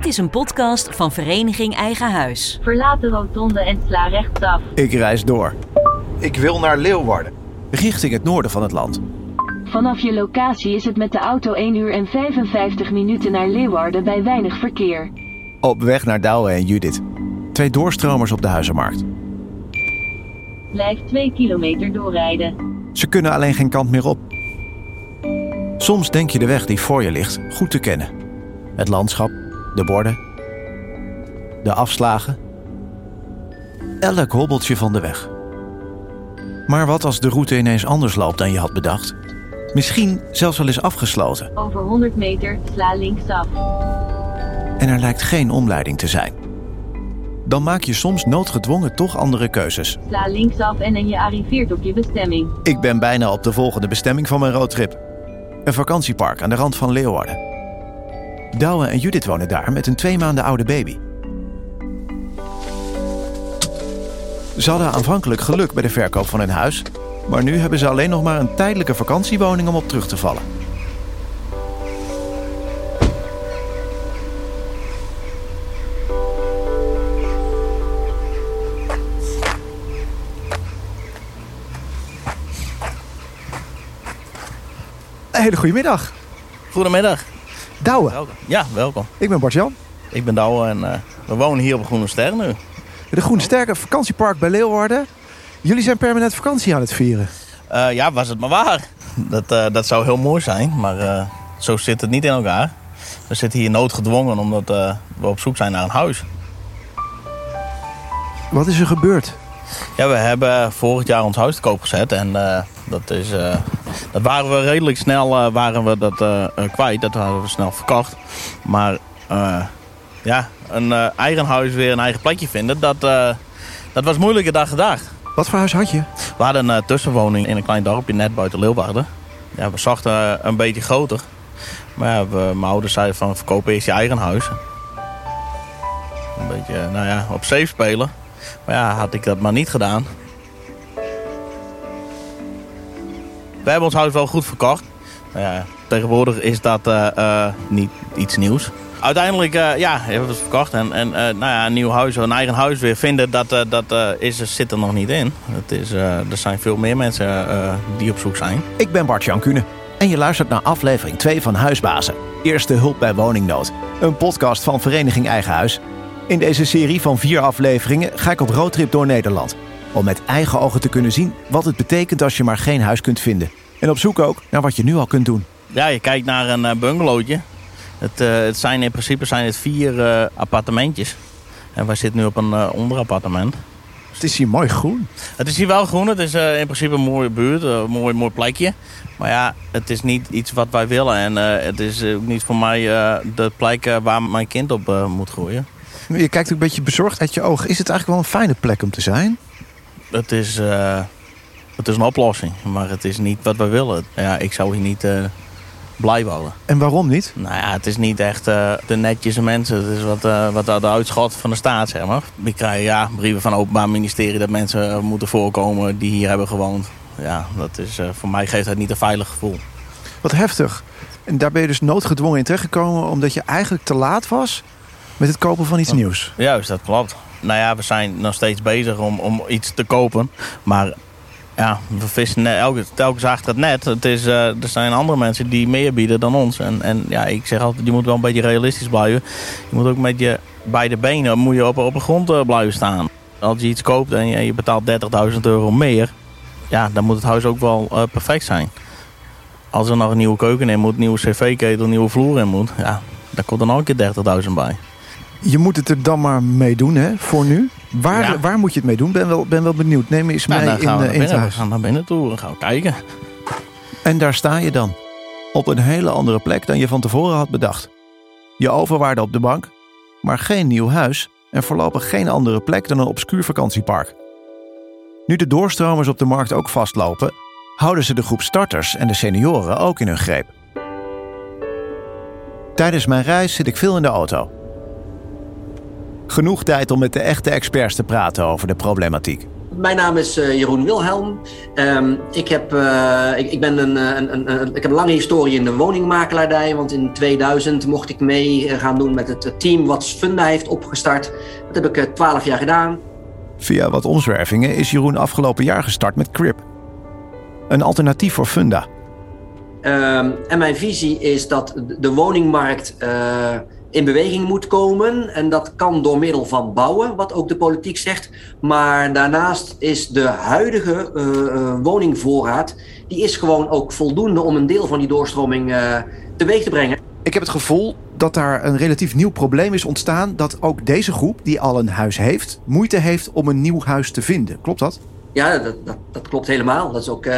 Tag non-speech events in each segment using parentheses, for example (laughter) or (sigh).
Dit is een podcast van Vereniging Eigen Huis. Verlaat de rotonde en sla rechtsaf. Ik reis door. Ik wil naar Leeuwarden. Richting het noorden van het land. Vanaf je locatie is het met de auto 1 uur en 55 minuten naar Leeuwarden bij weinig verkeer. Op weg naar Douwe en Judith. Twee doorstromers op de huizenmarkt. Blijf 2 kilometer doorrijden. Ze kunnen alleen geen kant meer op. Soms denk je de weg die voor je ligt goed te kennen. Het landschap, de borden, de afslagen. Elk hobbeltje van de weg. Maar wat als de route ineens anders loopt dan je had bedacht? Misschien zelfs wel is afgesloten Over 100 meter sla linksaf. en er lijkt geen omleiding te zijn. Dan maak je soms noodgedwongen toch andere keuzes. Sla linksaf en en je arriveert op je bestemming. Ik ben bijna op de volgende bestemming van mijn roadtrip. Een vakantiepark aan de rand van Leeuwarden. Douwe en Judith wonen daar met een twee maanden oude baby. Ze hadden aanvankelijk geluk bij de verkoop van hun huis, maar nu hebben ze alleen nog maar een tijdelijke vakantiewoning om op terug te vallen. Een hele goede middag. Goedemiddag. Douwe, Welkom. Ja, welkom. ik ben Bart-Jan. Ik ben Douwe en eh, we wonen hier op Groene Ster nu. De Groene Sterke vakantiepark bij Leeuwarden. Jullie zijn permanent vakantie aan het vieren. Eh, ja, was het maar waar. Dat, eh, dat zou heel mooi zijn, maar zo zit het niet in elkaar. We zitten hier noodgedwongen omdat we op zoek zijn naar een huis. Wat is er gebeurd? Ja, we hebben vorig jaar ons huis te koop gezet en dat, is, dat waren we redelijk snel eh, waren we dat, eh, eh, kwijt. Dat hadden we snel verkocht. Maar ja, een eigen huis weer een eigen plekje vinden, dat, dat was moeilijker dan gedacht. Wat voor huis had je? We hadden een tussenwoning in een klein dorpje net buiten Leeuwarden. Ja, we zochten een beetje groter. Maar ja, we, mijn ouders zeiden van verkopen eerst je eigen huis. Een beetje, nou ja, op safe spelen. Maar ja, had ik dat maar niet gedaan. We hebben ons huis wel goed verkocht. Tegenwoordig is dat eh, eh, niet iets nieuws. Uiteindelijk eh, ja, hebben we het verkocht. En, en nou ja, een nieuw huis, een eigen huis weer vinden, dat, dat is, zit er nog niet in. Het is, er zijn veel meer mensen die op zoek zijn. Ik ben Bart-Jan Kuhne. En je luistert naar aflevering 2 van Huisbazen. Eerste hulp bij woningnood. Een podcast van Vereniging Eigen Huis. In deze serie van vier afleveringen ga ik op roadtrip door Nederland. Om met eigen ogen te kunnen zien wat het betekent als je maar geen huis kunt vinden. En op zoek ook naar wat je nu al kunt doen. Ja, je kijkt naar een eh, bungalowtje. Het, eh, het zijn in principe zijn het vier eh, appartementjes. En wij zitten nu op een onderappartement. Het is hier mooi groen. Het is hier wel groen. Het is in principe een mooie buurt, een mooi, mooi plekje. Maar ja, het is niet iets wat wij willen. En het is ook niet voor mij de plek waar mijn kind op moet groeien. Je kijkt ook een beetje bezorgd uit je ogen. Is het eigenlijk wel een fijne plek om te zijn? Het is, het is een oplossing, maar het is niet wat we willen. Ja, ik zou hier niet eh blij wonen. En waarom niet? Nou ja, het is niet echt eh, de netjes mensen. Het is wat, eh wat de uitschot van de staat, zeg maar. Ik krijg ja, brieven van het Openbaar Ministerie dat mensen moeten voorkomen die hier hebben gewoond. Ja, dat is, voor mij geeft dat niet een veilig gevoel. Wat heftig. En daar ben je dus noodgedwongen in terechtgekomen... omdat je eigenlijk te laat was met het kopen van iets nieuws. Juist, dat klopt. Nou ja, we zijn nog steeds bezig om, om iets te kopen. Maar ja, we vissen elke, telkens achter het net. Het is, eh, er zijn andere mensen die meer bieden dan ons. En, en ja, ik zeg altijd, je moet wel een beetje realistisch blijven. Je moet ook met je beide benen moet je op, op de grond eh, blijven staan. Als je iets koopt en je, je betaalt 30.000 euro meer... Ja, dan moet het huis ook wel eh, perfect zijn. Als er nog een nieuwe keuken in moet, nieuwe cv-ketel, nieuwe vloer in moet... Ja, daar komt dan ook een keer 30.000 bij. Je moet het er dan maar mee doen, hè, voor nu. Waar, Ja. waar moet je het mee doen? Ben wel, ben wel benieuwd. Neem eens Nou, mee dan in, we, eh, in het binnen. we huis. gaan naar binnen toe en gaan we kijken. En daar sta je dan. Op een hele andere plek dan je van tevoren had bedacht. Je overwaarde op de bank, maar geen nieuw huis en voorlopig geen andere plek dan een obscuur vakantiepark. Nu de doorstromers op de markt ook vastlopen, houden ze de groep starters en de senioren ook in hun greep. Tijdens mijn reis zit ik veel in de auto. Genoeg tijd om met de echte experts te praten over de problematiek. Mijn naam is uh, Jeroen Wilhelm. Um, ik, heb, uh, ik, ik, ben een, een, een, een, ik heb een lange historie in de woningmakelaardij. Want in 2000 mocht ik mee gaan doen met het team wat Funda heeft opgestart. Dat heb ik twaalf jaar gedaan. Via wat omzwervingen is Jeroen afgelopen jaar gestart met Crip. Een alternatief voor Funda. Um, en mijn visie is dat de woningmarkt uh, in beweging moet komen. En dat kan door middel van bouwen, wat ook de politiek zegt. Maar daarnaast is de huidige uh, woningvoorraad... die is gewoon ook voldoende om een deel van die doorstroming uh, teweeg te brengen. Ik heb het gevoel dat daar een relatief nieuw probleem is ontstaan... dat ook deze groep, die al een huis heeft... moeite heeft om een nieuw huis te vinden. Klopt dat? Ja, dat, dat, dat klopt helemaal. Dat is ook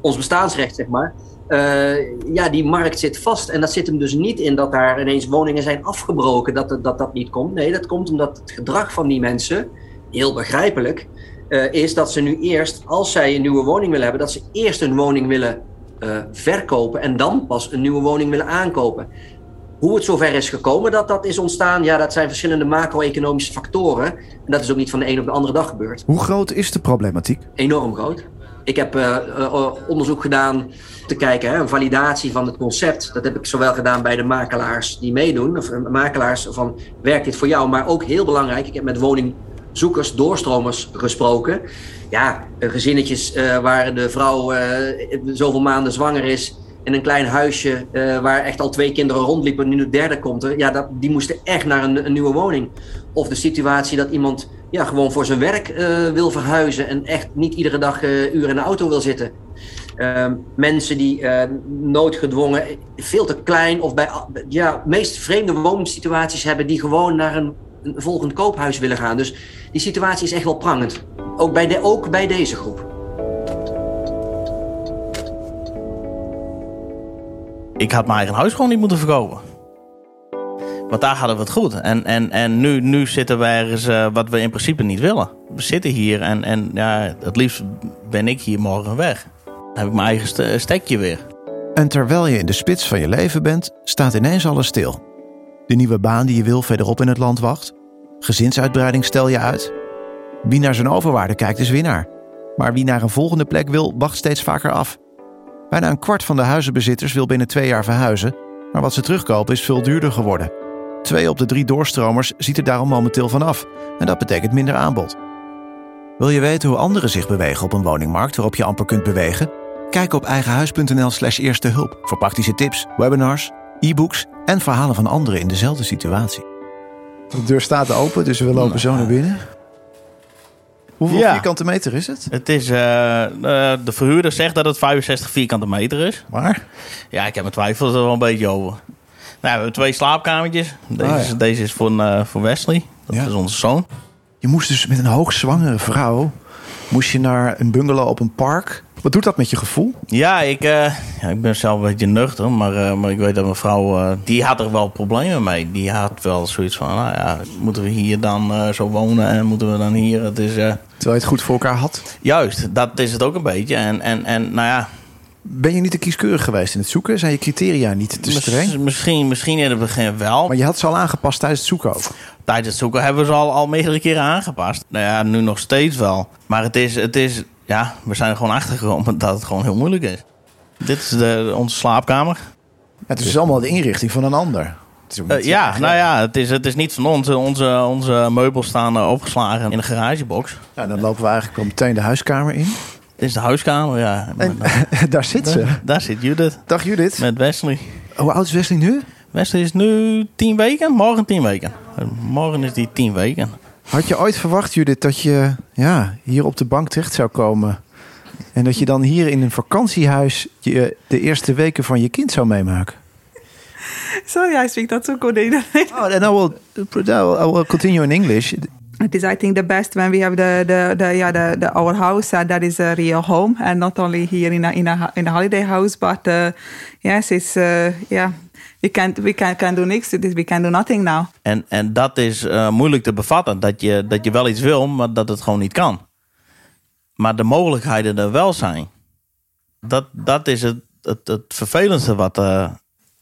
ons bestaansrecht, zeg maar... Uh, ja, die markt zit vast. En dat zit hem dus niet in dat daar ineens woningen zijn afgebroken, dat dat, dat niet komt. Nee, dat komt omdat het gedrag van die mensen, heel begrijpelijk, uh, is dat ze nu eerst, als zij een nieuwe woning willen hebben, dat ze eerst een woning willen uh, verkopen en dan pas een nieuwe woning willen aankopen. Hoe het zover is gekomen dat dat is ontstaan, ja, dat zijn verschillende macro-economische factoren. En dat is ook niet van de een op de andere dag gebeurd. Hoe groot is de problematiek? Enorm groot. Ik heb uh, uh, onderzoek gedaan te kijken, hè, een validatie van het concept. Dat heb ik zowel gedaan bij de makelaars die meedoen, of makelaars van werkt dit voor jou, maar ook heel belangrijk, ik heb met woningzoekers, doorstromers gesproken. Ja, gezinnetjes uh, waar de vrouw zoveel maanden zwanger is in een klein huisje waar echt al twee kinderen rondliepen, nu de derde komt er. Ja, dat, die moesten echt naar een, een, nieuwe woning. Of de situatie dat iemand ja, gewoon voor zijn werk uh, wil verhuizen en echt niet iedere dag uh, uren in de auto wil zitten. Ehm, mensen die noodgedwongen, veel te klein of bij ja, meest vreemde woonsituaties hebben die gewoon naar een, een volgend koophuis willen gaan. Dus die situatie is echt wel prangend. Ook bij, de, ook bij deze groep. ik had mijn eigen huis gewoon niet moeten verkopen. Want daar hadden we het goed. En, en, en nu, nu zitten we ergens uh, wat we in principe niet willen. We zitten hier en, en ja, het liefst ben ik hier morgen weg. Dan heb ik mijn eigen st stekje weer. En terwijl je in de spits van je leven bent, staat ineens alles stil. De nieuwe baan die je wil verderop in het land wacht. Gezinsuitbreiding stel je uit. Wie naar zijn overwaarde kijkt is winnaar. Maar wie naar een volgende plek wil, wacht steeds vaker af. Bijna een kwart van de huizenbezitters wil binnen twee jaar verhuizen, maar wat ze terugkopen is veel duurder geworden. Twee op de drie doorstromers ziet er daarom momenteel van af en dat betekent minder aanbod. Wil je weten hoe anderen zich bewegen op een woningmarkt waarop je amper kunt bewegen? Kijk op eigenhuis.nl/slash eerste hulp voor praktische tips, webinars, e-books en verhalen van anderen in dezelfde situatie. De deur staat open, dus we lopen zo naar binnen. Hoeveel ja. vierkante meter is het? Het is, uh, de verhuurder zegt dat het 65 vierkante meter is. Waar? Ja, ik heb mijn twijfels er wel een beetje over. Nou, we hebben twee slaapkamertjes. Deze, oh, ja. deze is voor, uh, voor Wesley. Dat ja. is onze zoon. Je moest dus met een hoogzwangere vrouw... moest je naar een bungalow op een park... Wat doet dat met je gevoel? Ja, ik, uh, ja, ik ben zelf een beetje nuchter. Maar, uh, maar ik weet dat mijn vrouw, die had er wel problemen mee. Die had wel zoiets van, nou ja, moeten we hier dan zo wonen en moeten we dan hier... Het is, Terwijl je het goed voor elkaar had? Juist, dat is het ook een beetje. En, en, en nou ja... Ben je niet te kieskeurig geweest in het zoeken? Zijn je criteria niet te streng? Misschien, misschien in het begin wel. Maar je had ze al aangepast tijdens het zoeken ook? Tijdens het zoeken hebben we ze al, al meerdere keren aangepast. Nou ja, nu nog steeds wel. Maar het is, het is ja, we zijn er gewoon achter gekomen dat het gewoon heel moeilijk is. Dit is de, onze slaapkamer. het is dus allemaal de inrichting van een ander. Uh, ja, nou ja, het is, het is niet van ons. Onze, onze meubels staan uh, opgeslagen in een garagebox. Ja, dan lopen we eigenlijk wel meteen de huiskamer in. Dit is de huiskamer, ja. En, (laughs) daar zit ze. Daar, daar, zit Judith. Dag Judith. Met Wesley. Hoe oud is Wesley nu? Wesley is nu tien weken. Morgen tien weken. Morgen is die tien weken. Had je ooit verwacht, Judith, dat je ja, hier op de bank terecht zou komen? En dat je dan hier in een vakantiehuis je, de eerste weken van je kind zou meemaken? Sorry, I speak not so good. oh, then I will, I will continue in English. It is, I think, the best when we have the the, the yeah the, the our house uh, that is a real home, and not only here in a in a in a holiday house, but uh, yes, it's uh, yeah we can, we can do niks, we can do nothing now. En, en dat is uh, moeilijk te bevatten, dat je, dat je wel iets wil, maar dat het gewoon niet kan. Maar de mogelijkheden er wel zijn. Dat, dat is het, het, het vervelendste wat, uh,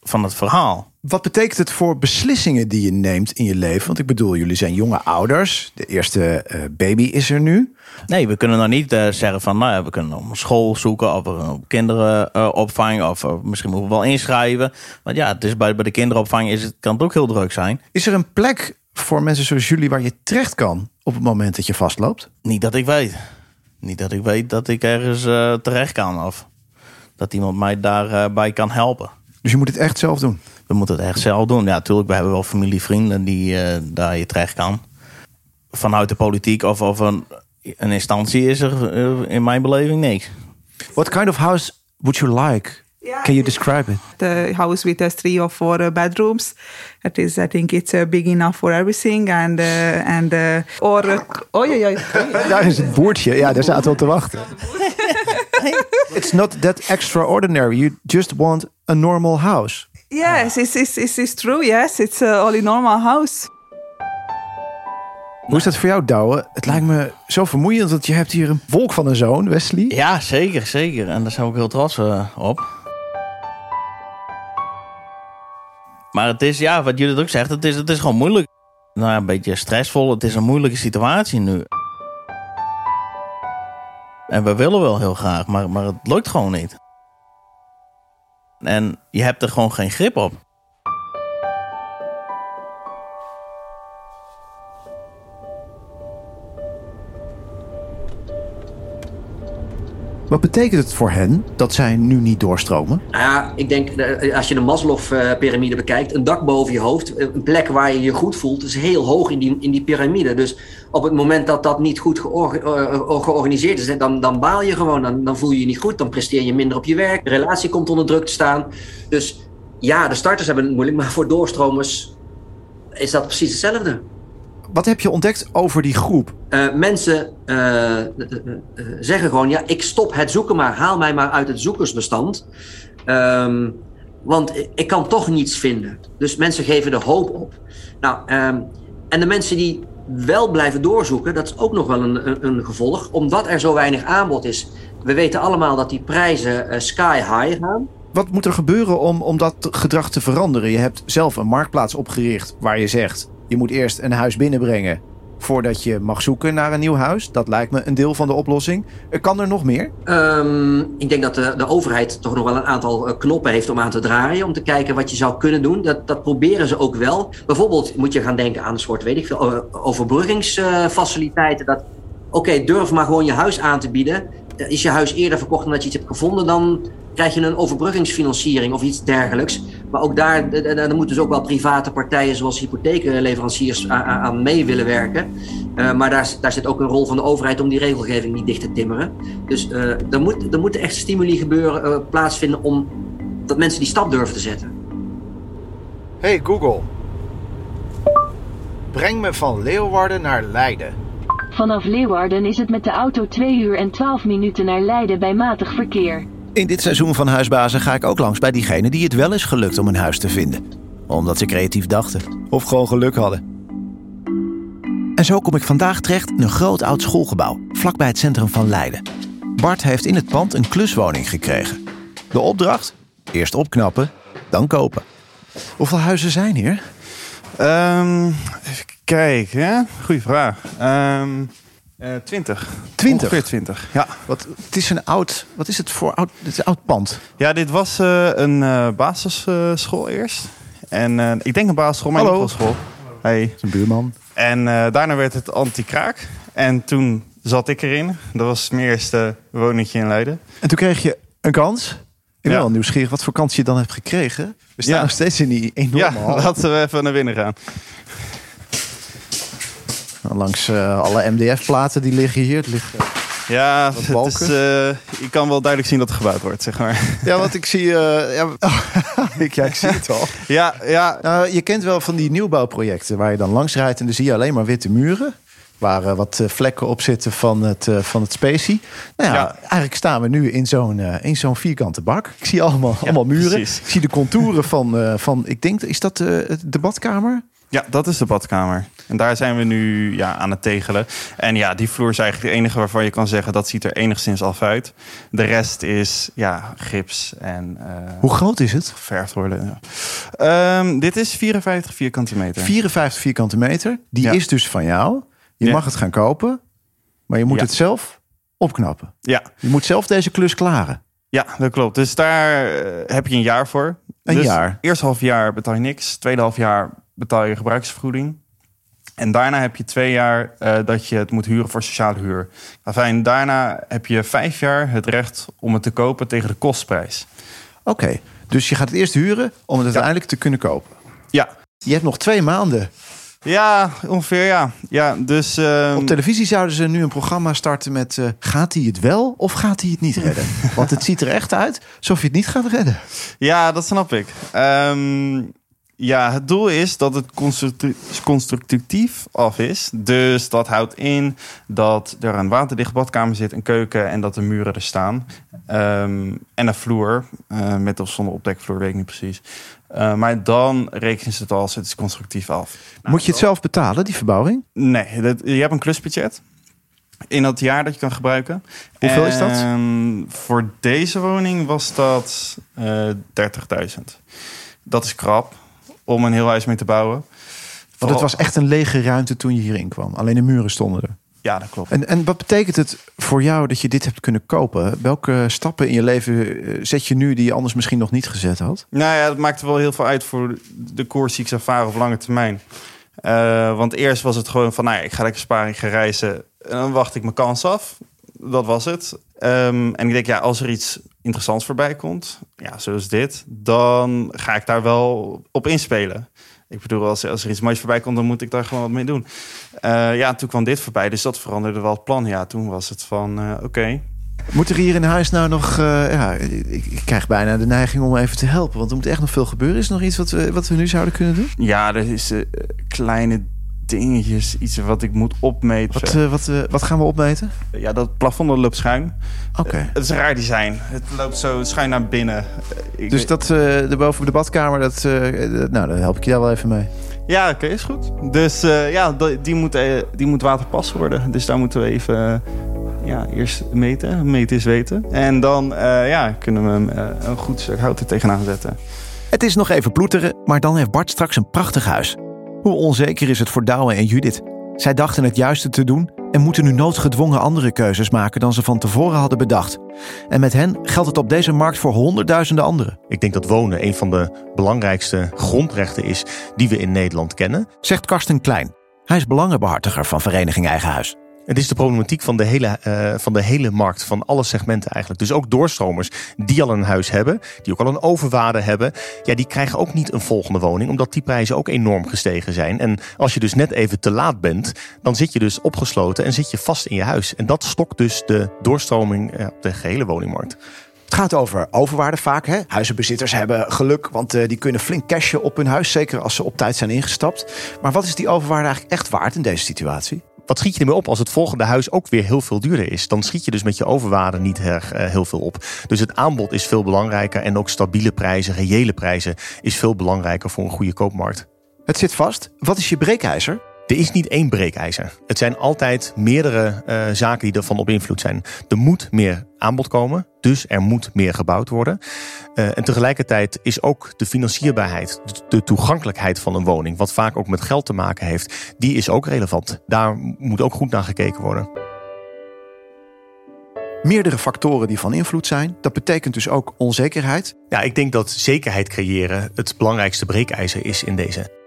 van het verhaal. Wat betekent het voor beslissingen die je neemt in je leven? Want ik bedoel, jullie zijn jonge ouders. De eerste eh, baby is er nu. Nee, we kunnen dan niet eh, zeggen van, nou ja, we kunnen om school zoeken of uh, kinderenopvang of uh, misschien moeten we wel inschrijven. Want ja, het is bij, bij de kinderopvang is het, kan het ook heel druk zijn. Is er een plek voor mensen zoals jullie waar je terecht kan op het moment dat je vastloopt? Niet dat ik weet. Niet dat ik weet dat ik ergens terecht kan of dat iemand mij daarbij kan helpen. Dus je moet het echt zelf doen? We moeten het echt zelf doen. Ja, natuurlijk, we hebben wel familie, vrienden die daar je terecht kan. Vanuit de politiek of, of een, een instantie is er in mijn beleving niks. What kind of house would you like? Can you describe it? The house with us three or four uh, bedrooms. It is, I think, it's uh, big enough for everything. And uh, and uh, or uh, oh ja, ja. Daar is het boertje. Ja, daar zaten we op te wachten. (laughs) It's not that extraordinary. You just want a normal house. Yes, it's it's it's, it's true. Yes, it's a only normal house. Hoe is dat voor jou, Douwe? Het lijkt me zo vermoeiend, want je hebt hier een wolk van een zoon, Wesley. Ja, zeker, zeker. En daar zijn we ook heel trots uh, op. Maar het is, ja, wat jullie ook zegt, het is, het is gewoon moeilijk. Nou ja, een beetje stressvol. Het is een moeilijke situatie nu. En we willen wel heel graag, maar, maar het lukt gewoon niet. En je hebt er gewoon geen grip op. Wat betekent het voor hen dat zij nu niet doorstromen? Ja, ik denk, eh, als je de Maslow-pyramide bekijkt, een dak boven je hoofd, een plek waar je je goed voelt, is heel hoog in die, in die piramide. Dus op het moment dat dat niet goed eh, georganiseerd is, dan, dan baal je gewoon, dan, dan voel je je niet goed, dan presteer je minder op je werk, de relatie komt onder druk te staan. Dus ja, de starters hebben het moeilijk, maar voor doorstromers is dat precies hetzelfde. Wat heb je ontdekt over die groep? Uh, mensen uh, zeggen gewoon: ja, ik stop het zoeken maar, haal mij maar uit het zoekersbestand. Um, want ik kan toch niets vinden. Dus mensen geven de hoop op. Nou, um, en de mensen die wel blijven doorzoeken, dat is ook nog wel een, een, een, gevolg, omdat er zo weinig aanbod is. We weten allemaal dat die prijzen sky high gaan. Wat moet er gebeuren om, om dat gedrag te veranderen? Je hebt zelf een marktplaats opgericht waar je zegt je moet eerst een huis binnenbrengen voordat je mag zoeken naar een nieuw huis. Dat lijkt me een deel van de oplossing. Kan er nog meer? Um, ik denk dat de, de, overheid toch nog wel een aantal eh, knoppen heeft om aan te draaien. Om te kijken wat je zou kunnen doen. Dat, dat proberen ze ook wel. Bijvoorbeeld moet je gaan denken aan een soort, weet ik veel, overbruggingsfaciliteiten. Dat, oké, durf maar gewoon je huis aan te bieden. Is je huis eerder verkocht dan dat je iets hebt gevonden, dan krijg je een overbruggingsfinanciering of iets dergelijks. Maar ook daar, daar moeten dus ook wel private partijen zoals hypotheekleveranciers aan mee willen werken. Uh, maar daar, daar zit ook een rol van de overheid om die regelgeving niet dicht te timmeren. Dus uh, er, moet, er moeten echt stimuli gebeuren, uh, plaatsvinden om dat mensen die stap durven te zetten. Hey Google, breng me van Leeuwarden naar Leiden. Vanaf Leeuwarden is het met de auto 2 uur en 12 minuten naar Leiden bij matig verkeer. In dit seizoen van Huisbazen ga ik ook langs bij diegenen die het wel is gelukt om een huis te vinden. Omdat ze creatief dachten of gewoon geluk hadden. En zo kom ik vandaag terecht in een groot oud schoolgebouw, vlakbij het centrum van Leiden. Bart heeft in het pand een kluswoning gekregen. De opdracht? Eerst opknappen, dan kopen. Hoeveel huizen zijn hier? Um, even kijken, goede vraag. Um, uh, 20. 20? Ongeveer 20, ja. Wat, het is een oud, wat is het voor oud, het is een oud pand? Ja, dit was uh, een uh, basisschool eerst. En ik denk een basisschool, maar Hallo. een school. Hey. Een buurman. En daarna werd het anti-kraak. En toen zat ik erin. Dat was mijn eerste woningje in Leiden. En toen kreeg je een kans? Ik ben ja. wel nieuwsgierig wat voor kans je dan hebt gekregen. We staan ja. nog steeds in die enorme Ja, laten we even naar binnen gaan. Langs uh, alle MDF-platen die liggen hier. Het liggen, ja, het is, uh, je kan wel duidelijk zien dat er gebouwd wordt, zeg maar. (laughs) Ja, want ik zie... Uh, ja, (laughs) ik, ja, ik zie het al. (laughs) ja, ja. Nou, je kent wel van die nieuwbouwprojecten waar je dan langs rijdt... en dan zie je alleen maar witte muren. Waar wat vlekken op zitten van het, van het specie. Nou ja, ja, eigenlijk staan we nu in zo'n in zo'n vierkante bak. Ik zie allemaal, allemaal muren. Precies. Ik zie de contouren van, van... Ik denk, is dat de badkamer? Ja, dat is de badkamer. En daar zijn we nu ja, aan het tegelen. En ja, die vloer is eigenlijk het enige waarvan je kan zeggen dat ziet er enigszins af uit. De rest is ja, gips en uh, Hoe groot is het? geverfd worden. Ja. Ehm, dit is 54 vierkante meter. 54 vierkante meter. Die Ja. is dus van jou. Je mag het gaan kopen, maar je moet het zelf opknappen. Ja, Je moet zelf deze klus klaren. ja, dat klopt. Dus daar eh, heb je een jaar voor. Een dus jaar. Eerst half jaar betaal je niks. Tweede half jaar betaal je gebruiksvergoeding. En daarna heb je twee jaar eh, dat je het moet huren voor sociale huur. Enfin, daarna heb je vijf jaar het recht om het te kopen tegen de kostprijs. Oké, dus je gaat het eerst huren om het uiteindelijk te kunnen kopen. Ja, Je hebt nog twee maanden. ja ongeveer ja. ja dus, ehm, Op televisie zouden ze nu een programma starten met... eh, gaat hij het wel of gaat hij het niet redden? (laughs) Want het ziet er echt uit alsof je het niet gaat redden. Ja, dat snap ik. Ehm, ja, het doel is dat het constructi- constructief af is. Dus dat houdt in dat er een waterdicht badkamer zit, een keuken en dat de muren er staan. Ehm, en een vloer, eh, met of zonder opdekvloer, weet ik niet precies. Eh, maar dan rekenen ze het als het is constructief af. Moet je het zelf betalen, die verbouwing? Nee, dat, je hebt een klusbudget in dat jaar dat je kan gebruiken. Hoeveel is dat? Voor deze woning was dat eh 30.000. Dat is krap om een heel huis mee te bouwen. Want het was echt een lege ruimte toen je hierin kwam. Alleen de muren stonden er. Ja, dat klopt. En, en wat betekent het voor jou dat je dit hebt kunnen kopen? Welke stappen in je leven eh, zet je nu die je anders misschien nog niet gezet had? Nou ja, dat maakte wel heel veel uit voor de koers die ik zou varen op lange termijn. Eh, want eerst was het gewoon van, nou ja, ik ga lekker sparen, ik ga reizen. En dan wacht ik mijn kans af. Dat was het. Ehm, en ik denk, ja, als er iets interessants voorbij komt, ja, zoals dit, dan ga ik daar wel op inspelen. Ik bedoel, als, als er iets moois voorbij komt, dan moet ik daar gewoon wat mee doen. Eh, ja, toen kwam dit voorbij, dus dat veranderde wel het plan. Ja, toen was het van, eh, oké, Moet er hier in huis nou nog... eh, ja, ik, ik krijg bijna de neiging om even te helpen. Want er moet echt nog veel gebeuren. Is er nog iets wat we, wat we nu zouden kunnen doen? Ja, er is eh, kleine dingetjes, iets wat ik moet opmeten. Wat, eh, wat, eh, wat gaan we opmeten? Ja, dat plafond dat loopt schuin. Oké. Eh, het is een raar design. Het loopt zo schuin naar binnen. Ik Dus dat uh, erboven de badkamer, dat, nou, dan help ik je daar wel even mee. Ja, oké, is goed. Dus eh, ja, die- moet, die moet waterpas worden. Dus daar moeten we even ja, eerst meten. Meten is weten. En dan eh, ja, kunnen we hem een goed stuk hout er tegenaan zetten. Het is nog even ploeteren, maar dan heeft Bart straks een prachtig huis. Hoe onzeker is het voor Douwe en Judith? Zij dachten het juiste te doen en moeten nu noodgedwongen andere keuzes maken dan ze van tevoren hadden bedacht. En met hen geldt het op deze markt voor honderdduizenden anderen, Ik denk dat wonen een van de belangrijkste grondrechten is die we in Nederland kennen. zegt Karsten Klein. Hij is belangenbehartiger van Vereniging Eigen Huis. Het is de problematiek van de, hele, eh, van de hele markt, van alle segmenten eigenlijk. Dus ook doorstromers die al een huis hebben, die ook al een overwaarde hebben, ja, die krijgen ook niet een volgende woning, omdat die prijzen ook enorm gestegen zijn. En als je dus net even te laat bent, dan zit je dus opgesloten en zit je vast in je huis. En dat stokt dus de doorstroming eh, op de gehele woningmarkt. Het gaat over overwaarde vaak. Hè? Huizenbezitters hebben geluk, want eh, die kunnen flink cashen op hun huis. Zeker als ze op tijd zijn ingestapt. Maar wat is die overwaarde eigenlijk echt waard in deze situatie? Wat schiet je ermee op als het volgende huis ook weer heel veel duurder is? Dan schiet je dus met je overwaarde niet erg, eh, heel veel op. Dus het aanbod is veel belangrijker en ook stabiele prijzen, reële prijzen is veel belangrijker voor een goede koopmarkt. Het zit vast. Wat is je breekijzer? Er is niet één breekijzer. Het zijn altijd meerdere eh, zaken die ervan op invloed zijn. Er moet meer aanbod komen, dus er moet meer gebouwd worden. Eh, en tegelijkertijd is ook de financierbaarheid, de- de toegankelijkheid van een woning, wat vaak ook met geld te maken heeft, die is ook relevant. Daar moet ook goed naar gekeken worden. Meerdere factoren die van invloed zijn. Dat betekent dus ook onzekerheid. Ja, ik denk dat zekerheid creëren het belangrijkste breekijzer is in deze.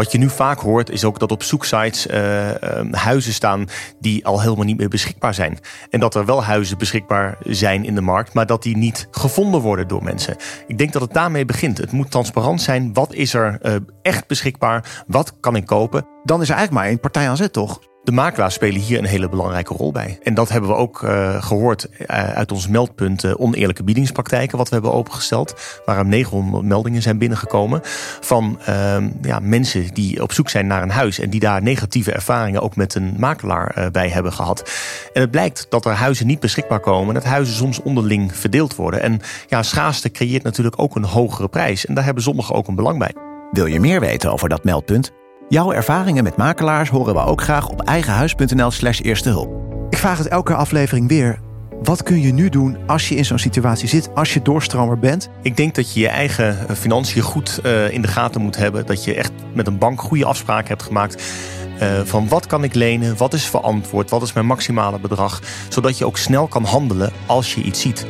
Wat je nu vaak hoort is ook dat op zoeksites eh, huizen staan die al helemaal niet meer beschikbaar zijn. En dat er wel huizen beschikbaar zijn in de markt, maar dat die niet gevonden worden door mensen. Ik denk dat het daarmee begint. Het moet transparant zijn. Wat is er eh, echt beschikbaar? Wat kan ik kopen? Dan is er eigenlijk maar één partij aan zet, toch? De makelaars spelen hier een hele belangrijke rol bij. En dat hebben we ook eh, gehoord eh, uit ons meldpunt eh, oneerlijke biedingspraktijken, wat we hebben opengesteld. Waar er 900 meldingen zijn binnengekomen van ehm, ja, mensen die op zoek zijn naar een huis en die daar negatieve ervaringen ook met een makelaar bij hebben gehad. En het blijkt dat er huizen niet beschikbaar komen, dat huizen soms onderling verdeeld worden. En ja, schaarste creëert natuurlijk ook een hogere prijs. En daar hebben sommigen ook een belang bij. Wil je meer weten over dat meldpunt? Jouw ervaringen met makelaars horen we ook graag op eigenhuis.nl/slash eerste hulp. Ik vraag het elke aflevering weer. Wat kun je nu doen als je in zo'n situatie zit, als je doorstromer bent? Ik denk dat je je eigen financiën goed uh, in de gaten moet hebben. Dat je echt met een bank goede afspraken hebt gemaakt. Uh, van wat kan ik lenen, wat is verantwoord, wat is mijn maximale bedrag. Zodat je ook snel kan handelen als je iets ziet.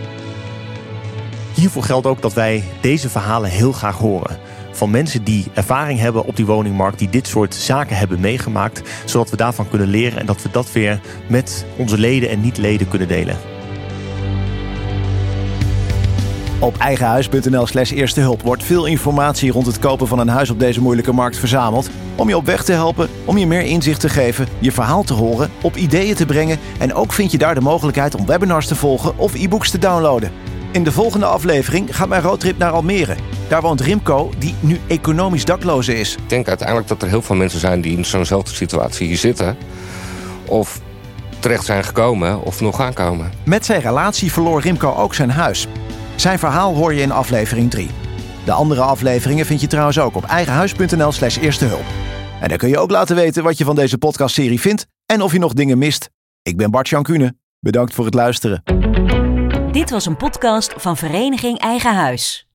Hiervoor geldt ook dat wij deze verhalen heel graag horen van mensen die ervaring hebben op die woningmarkt, die dit soort zaken hebben meegemaakt, zodat we daarvan kunnen leren en dat we dat weer met onze leden en niet-leden kunnen delen. Op eigenhuis.nl slash eerste hulp wordt veel informatie rond het kopen van een huis op deze moeilijke markt verzameld. Om je op weg te helpen, om je meer inzicht te geven, je verhaal te horen, op ideeën te brengen. En ook vind je daar de mogelijkheid om webinars te volgen of e-books te downloaden. In de volgende aflevering gaat mijn roadtrip naar Almere. Daar woont Rimco, die nu economisch dakloze is. Ik denk uiteindelijk dat er heel veel mensen zijn die in zo'nzelfde situatie hier zitten. Of terecht zijn gekomen of nog gaan komen. Met zijn relatie verloor Rimco ook zijn huis. Zijn verhaal hoor je in aflevering 3. De andere afleveringen vind je trouwens ook op eigenhuis.nl slash eerste hulp. En dan kun je ook laten weten wat je van deze podcastserie vindt en of je nog dingen mist. Ik ben Bart Jankune. Bedankt voor het luisteren. Dit was een podcast van Vereniging Eigen Huis.